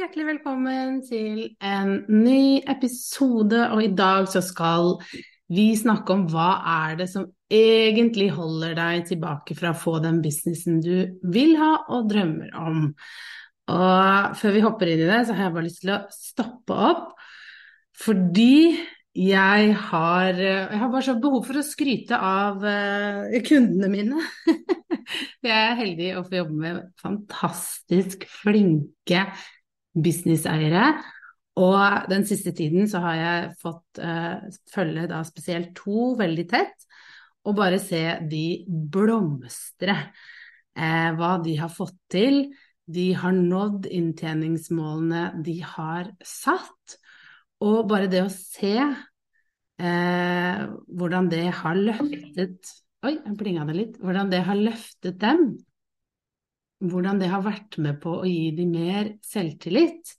Hjertelig velkommen til en ny episode. Og i dag så skal vi snakke om hva er det som egentlig holder deg tilbake fra å få den businessen du vil ha og drømmer om. Og før vi hopper inn i det, så har jeg bare lyst til å stoppe opp. Fordi jeg har, jeg har bare så behov for å skryte av uh, kundene mine. jeg er heldig å få jobbe med fantastisk flinke businesseiere. Og den siste tiden så har jeg fått uh, følge da spesielt to veldig tett, og bare se de blomstre. Uh, hva de har fått til. De har nådd inntjeningsmålene de har satt. Og bare det å se uh, hvordan det har løftet Oi, jeg blinga det litt. Hvordan det har løftet dem hvordan det har vært med på å gi dem mer selvtillit.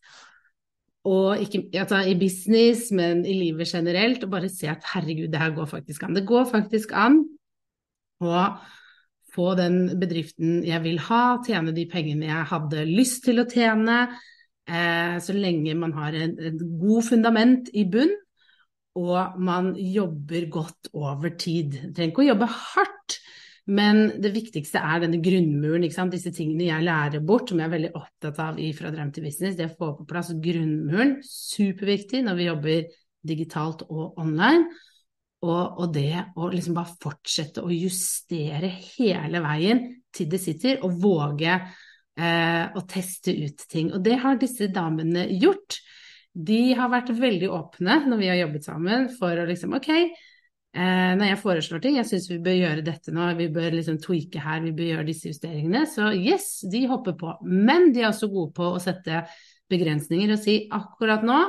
Og ikke altså, i business, men i livet generelt, og bare se at herregud, det her går faktisk an. Det går faktisk an å få den bedriften jeg vil ha, tjene de pengene jeg hadde lyst til å tjene, eh, så lenge man har et god fundament i bunn, og man jobber godt over tid. Du trenger ikke å jobbe hardt, men det viktigste er denne grunnmuren, disse tingene jeg lærer bort, som jeg er veldig opptatt av i Fra drøm til business. Det å få på plass grunnmuren, superviktig når vi jobber digitalt og online. Og, og det å liksom bare fortsette å justere hele veien til det sitter, og våge eh, å teste ut ting. Og det har disse damene gjort. De har vært veldig åpne når vi har jobbet sammen for å liksom Ok, Eh, når jeg foreslår ting, jeg syns vi bør gjøre dette nå, vi bør liksom tweake her, vi bør gjøre disse justeringene. Så yes, de hopper på. Men de er også gode på å sette begrensninger og si akkurat nå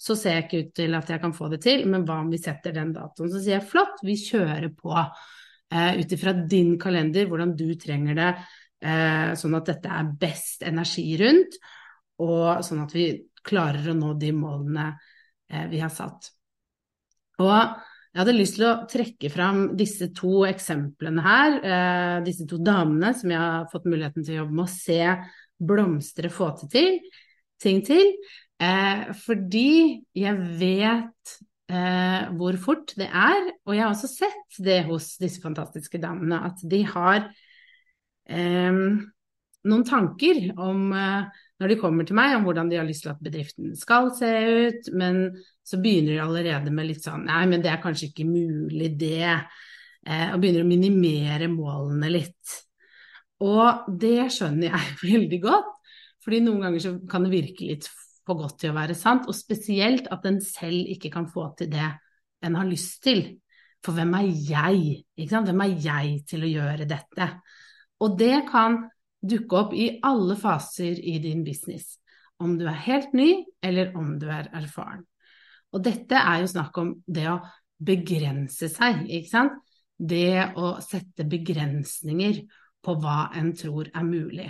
så ser jeg ikke ut til at jeg kan få det til, men hva om vi setter den datoen? Så sier jeg flott, vi kjører på eh, ut ifra din kalender, hvordan du trenger det, eh, sånn at dette er best energi rundt, og sånn at vi klarer å nå de målene eh, vi har satt. Og jeg hadde lyst til å trekke fram disse to eksemplene her, eh, disse to damene som jeg har fått muligheten til å jobbe med, å se blomstre få til, ting til. Eh, fordi jeg vet eh, hvor fort det er, og jeg har også sett det hos disse fantastiske damene, at de har eh, noen tanker om eh, når de kommer til meg, om hvordan de har lyst til at bedriften skal se ut, men så begynner de allerede med litt sånn Nei, men det er kanskje ikke mulig, det. Eh, og begynner å minimere målene litt. Og det skjønner jeg veldig godt, fordi noen ganger så kan det virke litt for godt til å være sant, og spesielt at en selv ikke kan få til det en har lyst til. For hvem er jeg? Hvem er jeg til å gjøre dette? Og det kan dukke opp i alle faser i din business. Om du er helt ny, eller om du er erfaren. Og dette er jo snakk om det å begrense seg, ikke sant. Det å sette begrensninger på hva en tror er mulig.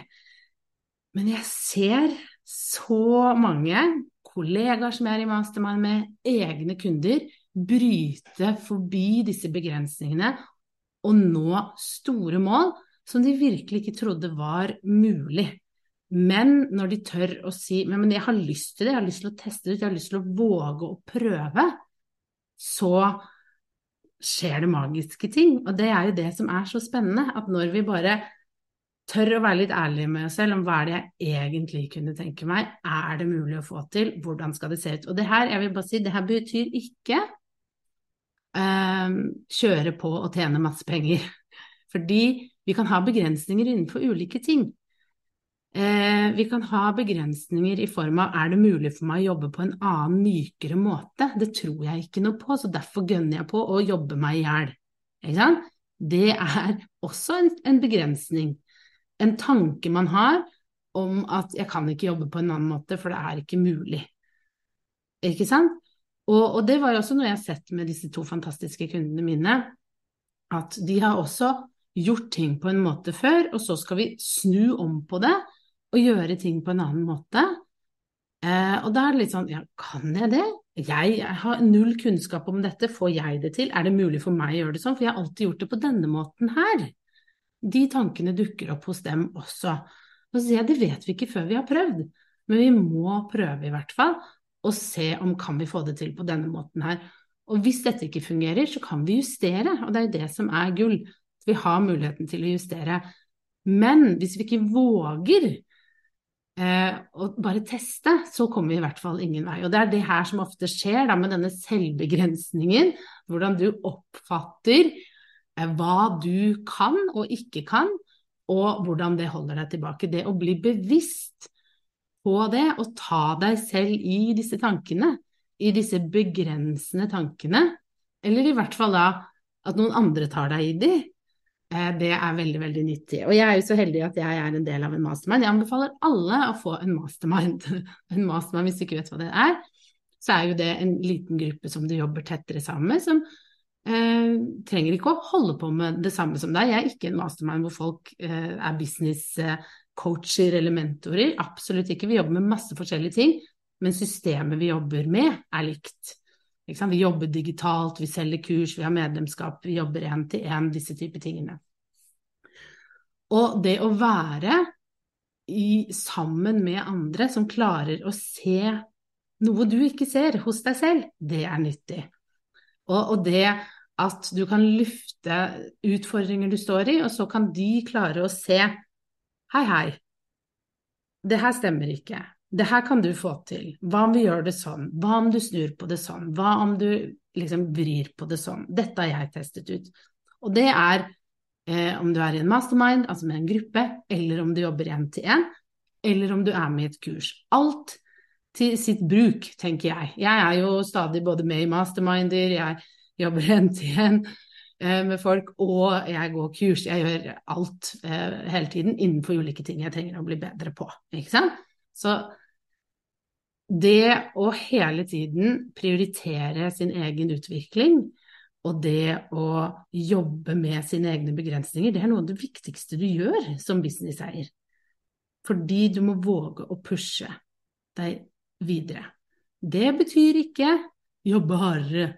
Men jeg ser så mange kollegaer som jeg er i mastermind med, egne kunder, bryte forbi disse begrensningene og nå store mål som de virkelig ikke trodde var mulig. Men når de tør å si men, jeg har lyst til det, jeg har lyst til å teste det ut, jeg har lyst til å våge å prøve, så skjer det magiske ting. Og det er jo det som er så spennende, at når vi bare tør å være litt ærlige med oss selv om hva er det jeg egentlig kunne tenke meg, er det mulig å få til, hvordan skal det se ut. Og det her, jeg vil bare si, det her betyr ikke um, kjøre på og tjene masse penger. Fordi vi kan ha begrensninger innenfor ulike ting. Eh, vi kan ha begrensninger i form av er det mulig for meg å jobbe på en annen, mykere måte? Det tror jeg ikke noe på, så derfor gønner jeg på å jobbe meg i hjel. Det er også en, en, begrensning. En tanke man har om at jeg kan ikke jobbe på en annen måte, for det er ikke mulig. Ikke sant? Og, og det var jo også noe jeg har sett med disse to fantastiske kundene mine, at de har også gjort ting på en måte før, og så skal vi snu om på det og gjøre ting på en annen måte. Eh, og da er det litt sånn, ja, kan jeg det? Jeg, har null kunnskap om dette, får jeg det til? Er det mulig for meg å gjøre det sånn? For jeg har alltid gjort det på denne måten her. De tankene dukker opp hos dem også. Og så sier jeg, det vet vi ikke før vi har prøvd, men vi må prøve i hvert fall, og se om kan vi få det til på denne måten her. Og hvis dette ikke fungerer, så kan vi justere, og det er jo det som er gull. Vi har muligheten til å justere. Men hvis vi ikke våger eh, å bare teste, så kommer vi i hvert fall ingen vei. Og det er det her som ofte skjer da, med denne selvbegrensningen, hvordan du oppfatter eh, hva du kan og ikke kan, og hvordan det holder deg tilbake. Det å bli bevisst på det, og ta deg selv i disse tankene, i disse begrensende tankene, eller i hvert fall da at noen andre tar deg i de, det er veldig, veldig nyttig. Og jeg er jo så heldig at jeg er en del av en mastermind. Jeg anbefaler alle å få en mastermind. En mastermind, hvis du ikke vet hva det er, så er jo det en liten gruppe som du jobber tettere sammen med, som eh, trenger ikke å holde på med det samme som deg. Jeg er ikke en mastermind hvor folk eh, er business-coacher eller mentorer. Absolutt ikke. Vi jobber med masse forskjellige ting, men systemet vi jobber med, er likt. Vi jobber digitalt, vi selger kurs, vi har medlemskap, vi jobber én til én, disse typer tingene. Og det å være i, sammen med andre som klarer å se noe du ikke ser hos deg selv, det er nyttig. Og, og det at du kan lufte utfordringer du står i, og så kan de klare å se Hei, hei, det her stemmer ikke det her kan du få til. Hva om vi gjør det sånn? Hva om du snur på det sånn? Hva om du liksom vrir på det sånn? Dette har jeg testet ut. Og det er eh, om du er i en mastermind, altså med en gruppe, eller om du jobber én til én, eller om du er med i et kurs. Alt til sitt bruk, tenker jeg. Jeg er jo stadig både med i masterminder, jeg jobber én til én eh, med folk, og jeg går kurs. Jeg gjør alt eh, hele tiden innenfor ulike ting jeg trenger å bli bedre på. Ikke sant? Så det å hele tiden prioritere sin egen utvikling og det å jobbe med sine egne begrensninger, det er noe av det viktigste du gjør som businesseier. Fordi du må våge å pushe deg videre. Det betyr ikke jobbe hardere,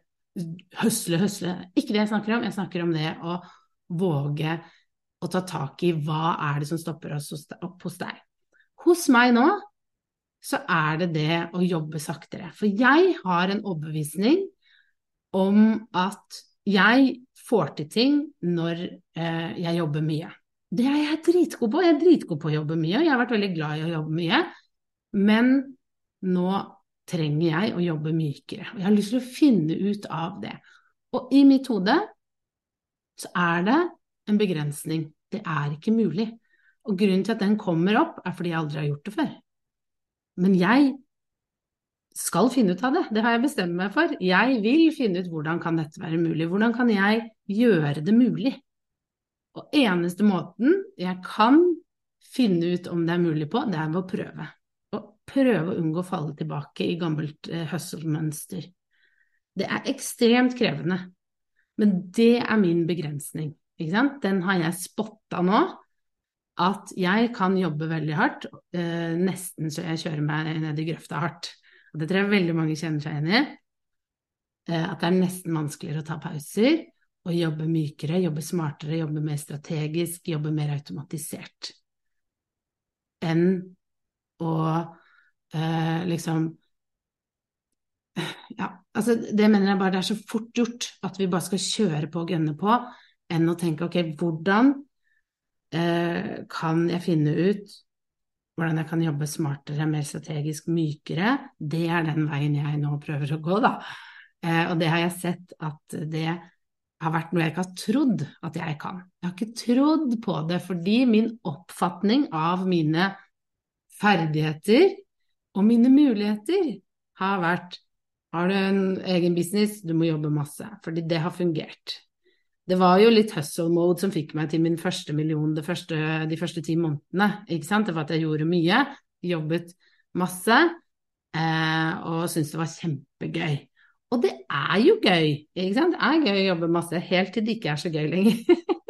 høsle, høsle. Ikke det jeg snakker om. Jeg snakker om det å våge å ta tak i hva er det som stopper oss opp hos deg. Hos meg nå så er det det å jobbe saktere. For jeg har en overbevisning om at jeg får til ting når eh, jeg jobber mye. Det er jeg dritgod på. Jeg er dritgod på å jobbe mye, og jeg har vært veldig glad i å jobbe mye. Men nå trenger jeg å jobbe mykere. Og jeg har lyst til å finne ut av det. Og i mitt hode så er det en begrensning. Det er ikke mulig. Og grunnen til at den kommer opp, er fordi jeg aldri har gjort det før. Men jeg skal finne ut av det, det har jeg bestemt meg for. Jeg vil finne ut hvordan kan dette være mulig, hvordan kan jeg gjøre det mulig? Og eneste måten jeg kan finne ut om det er mulig på, det er ved å prøve. Å prøve å unngå å falle tilbake i gammelt eh, hustle-mønster. Det er ekstremt krevende, men det er min begrensning. Den har jeg spotta nå, at jeg kan jobbe veldig hardt, eh, nesten så jeg kjører meg ned i grøfta hardt. Og det tror jeg veldig mange kjenner seg igjen i. Eh, at det er nesten vanskeligere å ta pauser og jobbe mykere, jobbe smartere, jobbe mer strategisk, jobbe mer automatisert. Enn å eh, liksom Ja, altså det mener jeg bare det er så fort gjort at vi bare skal kjøre på og gønne på, enn å tenke ok, hvordan kan jeg finne ut hvordan jeg kan jobbe smartere, mer strategisk, mykere. Det er den veien jeg nå prøver å gå, da. Eh, og det har jeg sett at det har vært noe jeg ikke har trodd at jeg kan. Jeg har ikke trodd på det fordi min oppfatning av mine ferdigheter og mine muligheter har vært har du en egen business, du må jobbe masse, fordi det har fungert. Det var jo litt hustle mode som fikk meg til min første million første, de første ti månedene. ikke sant? Det var at jeg gjorde mye, jobbet masse eh, og syntes det var kjempegøy. Og det er jo gøy, ikke sant? Det er gøy å jobbe masse, helt til det ikke er så gøy lenger.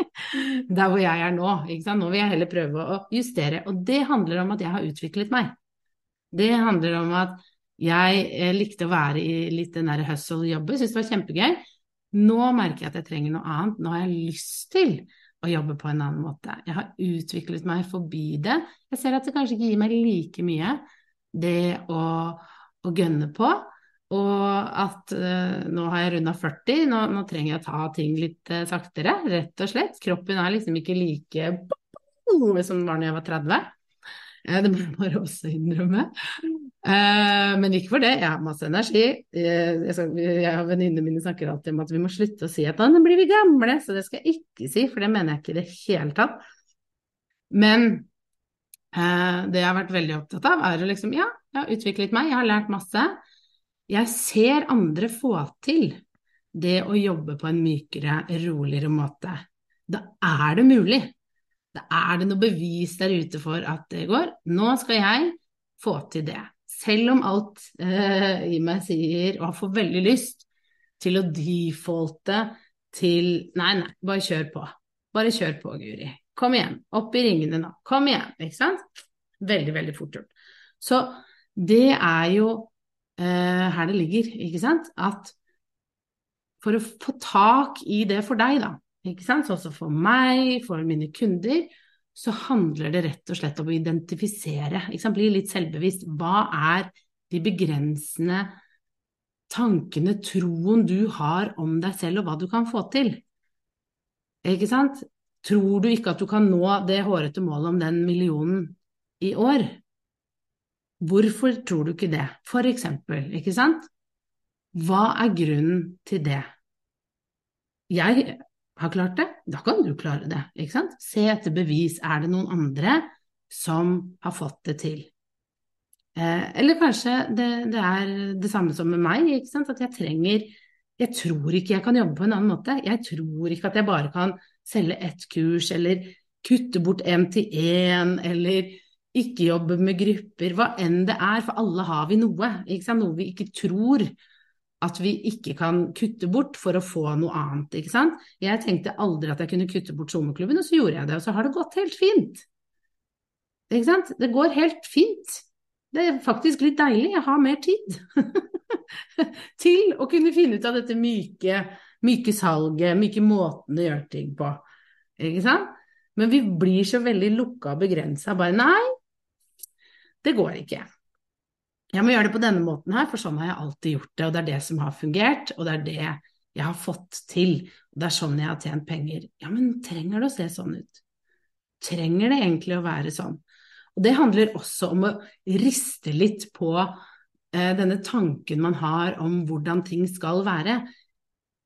Der hvor jeg er nå. ikke sant? Nå vil jeg heller prøve å justere. Og det handler om at jeg har utviklet meg. Det handler om at jeg eh, likte å være i litt den derre hustle-jobben, syntes det var kjempegøy. Nå merker jeg at jeg trenger noe annet. Nå har jeg lyst til å jobbe på en annen måte. Jeg har utviklet meg forbi det. Jeg ser at det kanskje ikke gir meg like mye, det å, å gønne på. Og at uh, nå har jeg runda 40, nå, nå, trenger jeg å ta ting litt uh, saktere, rett og slett. Kroppen er liksom ikke like som den var da jeg var 30. Uh, det må jeg bare også innrømme. Uh, men ikke for det, jeg har masse energi. Uh, jeg, og venninnene mine snakker alltid om at vi må slutte å si at nå blir vi gamle, så det skal jeg ikke si, for det mener jeg ikke i det hele tatt. Men det jeg har vært veldig opptatt av, er å liksom ja, jeg har utviklet meg, jeg har lært masse. Jeg ser andre få til det å jobbe på en mykere, roligere måte. Da er det mulig. Da er det noe bevis der ute for at det går. Nå skal jeg få til det. Selv om alt eh, i meg sier, og får veldig lyst til å defaulte til Nei, nei, bare kjør på. Bare kjør på, Guri. Kom igjen. Opp i ringene nå. Kom igjen. Ikke sant? Veldig, veldig fort gjort. Så det er jo eh, her det ligger, ikke sant? At for å få tak i det for deg, da, ikke sant, sånn som for meg, for mine kunder, så handler det rett og slett om å identifisere, bli litt selvbevisst. Hva er de begrensende tankene, troen du har om deg selv og hva du kan få til? Ikke sant? Tror du ikke at du kan nå det hårete målet om den millionen i år? Hvorfor tror du ikke det, for eksempel, ikke sant? Hva er grunnen til det? Jeg har klart det, da kan du klare det. ikke sant? Se etter bevis. Er det noen andre som har fått det til? Eh, eller kanskje det, det, er det samme som med meg, ikke sant? at jeg trenger Jeg tror ikke jeg kan jobbe på en annen måte. Jeg tror ikke at jeg bare kan selge ett kurs, eller kutte bort én til én, eller ikke jobbe med grupper, hva enn det er, for alle har vi noe. ikke sant? Noe vi ikke tror at vi ikke kan kutte bort for å få noe annet, ikke sant. Jeg tenkte aldri at jeg kunne kutte bort sommerklubben, og så gjorde jeg det, og så har det gått helt fint. Ikke sant. Det går helt fint. Det er faktisk litt deilig, jeg har mer tid til å kunne finne ut av dette myke, myke salget, myke måten å gjøre ting på. Ikke sant? Men vi blir så veldig lukka og begrensa. Bare nei, det går ikke jeg må gjøre det på denne måten her, for sånn har jeg alltid gjort det, og det er det som har fungert, og det er det jeg har fått til, og det er sånn jeg har tjent penger. Ja, men trenger det å se sånn ut? Trenger det egentlig å være sånn? Og det handler også om å riste litt på eh, denne tanken man har om hvordan ting skal være.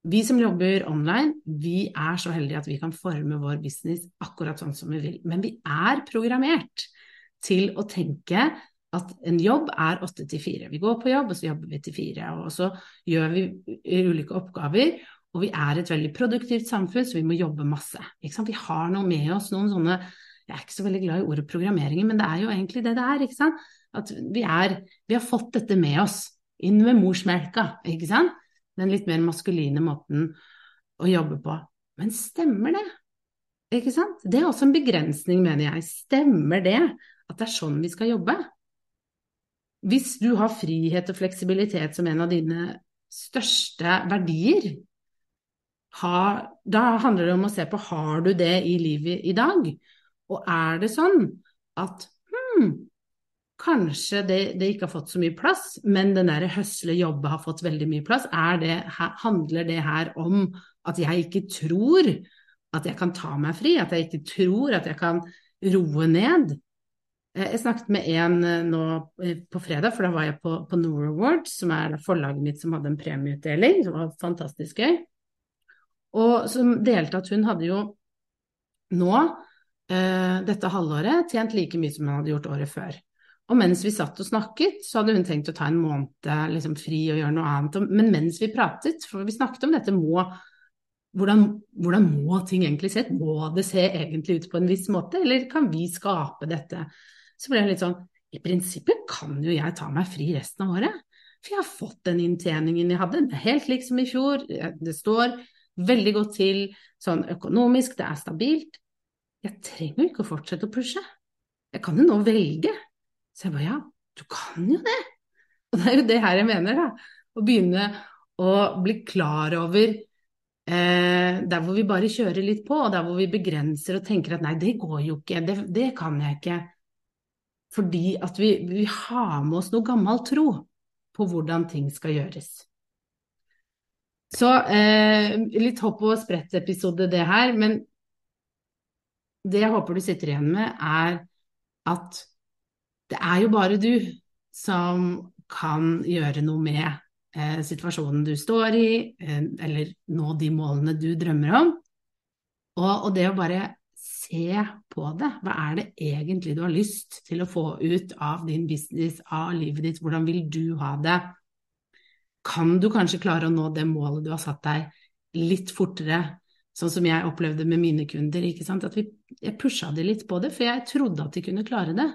Vi som jobber online, vi er så heldige at vi kan forme vår business akkurat sånn som vi vil. Men vi er programmert til å tenke at en jobb er åtte til fire. Vi går på jobb, og så jobber vi til fire. Og så gjør vi ulike oppgaver. Og vi er et veldig produktivt samfunn, så vi må jobbe masse. Vi har noe med oss, noen sånne Jeg er ikke så veldig glad i ordet programmering, men det er jo egentlig det det er. ikke sant? At vi, er, vi har fått dette med oss inn med morsmelka, ikke sant? Den litt mer maskuline måten å jobbe på. Men stemmer det? Ikke sant? Det er også en begrensning, mener jeg. Stemmer det at det er sånn vi skal jobbe? Hvis du har frihet og fleksibilitet som en av dine største verdier, har, da handler det om å se på har du det i livet i dag. Og er det sånn at hmm, kanskje det, det, ikke har fått så mye plass, men den derre høsle jobbe har fått veldig mye plass, det, handler det her om at jeg ikke tror at jeg kan ta meg fri, at jeg ikke tror at jeg kan roe ned. Eh, jeg snakket med en eh, nå eh, på fredag, for da var jeg på, på Nor Awards, som er forlaget mitt som hadde en premieutdeling, som var fantastisk gøy. Og som delte at hun hadde jo nå, eh, dette halvåret, tjent like mye som hun hadde gjort året før. Og mens vi satt og snakket, så hadde hun tenkt å ta en måned liksom, fri og gjøre noe annet. Men mens vi pratet, for vi snakket om dette må hvordan, hvordan, må ting egentlig se ut? Må det se egentlig ut på en viss måte, eller kan vi skape dette? Så ble jeg litt sånn I prinsippet kan jo jeg ta meg fri resten av året. For jeg har fått den inntjeningen jeg hadde, helt lik som i fjor. Det står veldig godt til sånn økonomisk, det er stabilt. Jeg trenger jo ikke å fortsette å pushe. Jeg kan jo nå velge. Så jeg bare ja, du kan jo det. Og det er jo det her jeg mener, da. Å begynne å bli klar over eh, der hvor vi bare kjører litt på, og der hvor vi begrenser og tenker at nei, det går jo ikke, det, det kan jeg ikke. Fordi at vi, vi har med oss noe gammel tro på hvordan ting skal gjøres. Så eh, litt hopp og sprett-episode det her, men det jeg håper du sitter igjen med, er at det er jo bare du som kan gjøre noe med eh, situasjonen du står i, eh, eller nå de målene du drømmer om. Og, og, det å bare se på det, hva er det egentlig du har lyst til å få ut av din business, av livet ditt, hvordan vil du ha det? Kan du kanskje klare å nå det målet du har satt deg, litt fortere Sånn som jeg opplevde med mine kunder. ikke sant? At vi, jeg pusha de litt på det, for jeg trodde at de kunne klare det.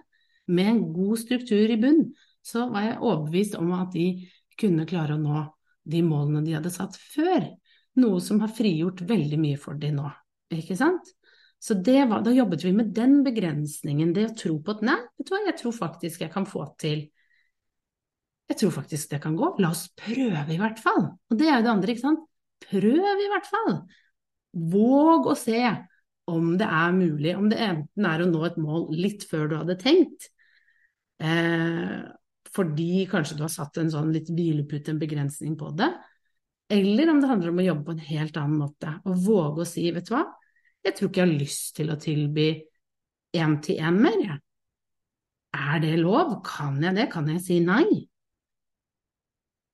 Med en god struktur i bunn, så var jeg overbevist om at de kunne klare å nå de målene de hadde satt før. Noe som har frigjort veldig mye for de nå, ikke sant? Så var, da jobbet vi med den begrensningen, det å tro på at nei, vet du hva, jeg tror faktisk jeg kan få til Jeg tror faktisk det kan gå. La oss prøve, i hvert fall. Og det er jo det andre, ikke sant. Prøv, i hvert fall. Våg å se om det er mulig, om det enten er å nå et mål litt før du hadde tenkt, eh, fordi kanskje du har satt en sånn litt hvilepute, en begrensning på det, eller om det handler om å jobbe på en helt annen måte. Og våge å si, vet du hva, jeg tror ikke jeg har lyst til å tilby én-til-én mer, jeg. Er det lov? Kan jeg det? Kan jeg si nei?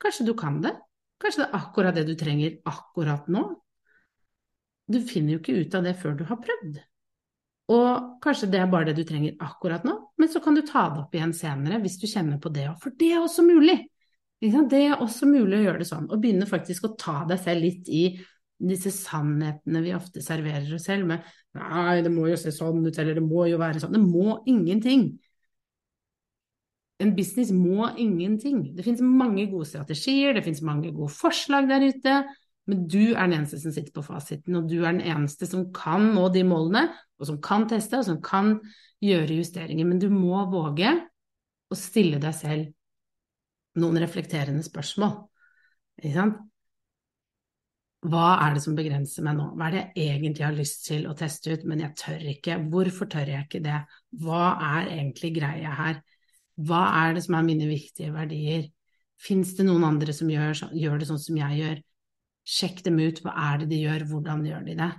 Kanskje du kan det? Kanskje det er akkurat det du trenger akkurat nå? du finner jo ikke ut av det før du har prøvd. Og kanskje det er bare det du trenger akkurat nå, men så kan du ta det opp igjen senere hvis du kjenner på det òg, for det er også mulig. Det er også mulig å gjøre det sånn, og begynne faktisk å ta deg selv litt i disse sannhetene vi ofte serverer oss selv med Nei, det må jo se sånn ut, eller det må jo være sånn. Det må ingenting. En business må ingenting. Det finnes mange gode strategier, det finnes mange gode forslag der ute. Men du er den eneste som sitter på fasiten, og du er den eneste som kan nå de målene, og som kan teste, og som kan gjøre justeringer. Men du må våge å stille deg selv noen reflekterende spørsmål. Hva er det som begrenser meg nå? Hva er det jeg egentlig har lyst til å teste ut, men jeg tør ikke? Hvorfor tør jeg ikke det? Hva er egentlig greia her? Hva er det som er mine viktige verdier? Fins det noen andre som gjør, gjør det sånn som jeg gjør? Sjekk dem ut. Hva er det de gjør? Hvordan gjør de det?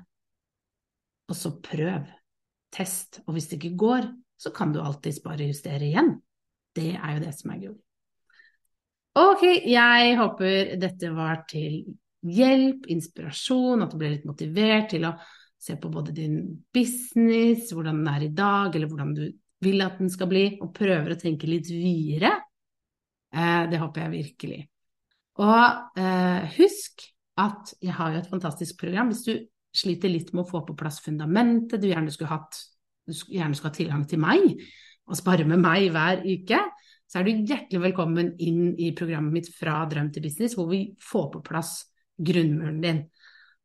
Og så prøv. Test. Og hvis det ikke går, så kan du alltids bare justere igjen. Det er jo det som er gull. Ok, jeg håper dette var til hjelp, inspirasjon, at du ble litt motivert til å se på både din business, hvordan den er i dag, eller hvordan du vil at den skal bli, og prøver å tenke litt videre. Eh, det håper jeg virkelig. Og eh, husk at jeg har jo et fantastisk program. Hvis du sliter litt med å få på plass fundamentet, du gjerne skulle hatt du gjerne skulle ha tilgang til meg og spare med meg hver uke, så er du hjertelig velkommen inn i programmet mitt Fra drøm til business, hvor vi får på plass grunnmuren din.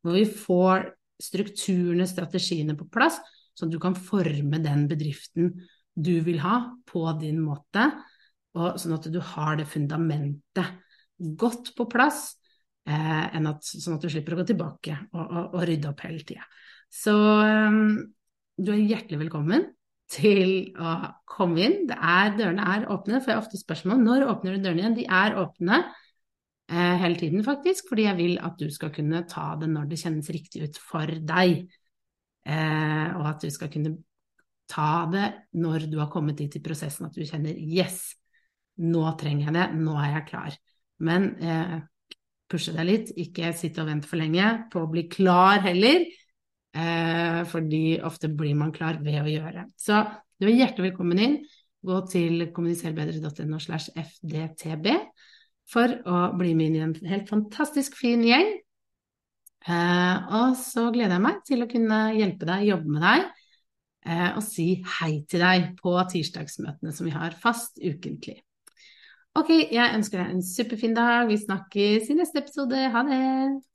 Hvor vi får strukturene, strategiene på plass, at du kan forme den bedriften du vil ha, på din måte, og sånn at du har det fundamentet godt på plass eh, at, sånn at du slipper å gå tilbake og, og, og rydde opp hele tida. Så um, du er hjertelig velkommen til å komme inn. Er, dørene er åpne, for jeg har ofte spørsmål når åpner du dørene igjen. De er åpne eh, hele tiden, faktisk, fordi jeg vil at du skal kunne ta det når det kjennes riktig ut for deg. eh, og at du skal kunne ta det når du har kommet dit i prosessen at du kjenner yes, nå trenger jeg det, nå er jeg klar. Men eh, pushe deg litt, ikke sitte og vente for lenge på å bli klar heller. Eh, fordi ofte blir man klar ved å gjøre. Så du er hjertelig velkommen inn. Gå til kommuniserbedre.no slash fdtb for å bli med inn i en helt fantastisk fin gjeng. Eh, og så gleder jeg meg til å kunne hjelpe deg, jobbe med deg eh, og si hei til deg på tirsdagsmøtene som vi har fast ukentlig. Ok, jeg ønsker deg en superfin dag. Vi snakkes i neste episode. Ha det!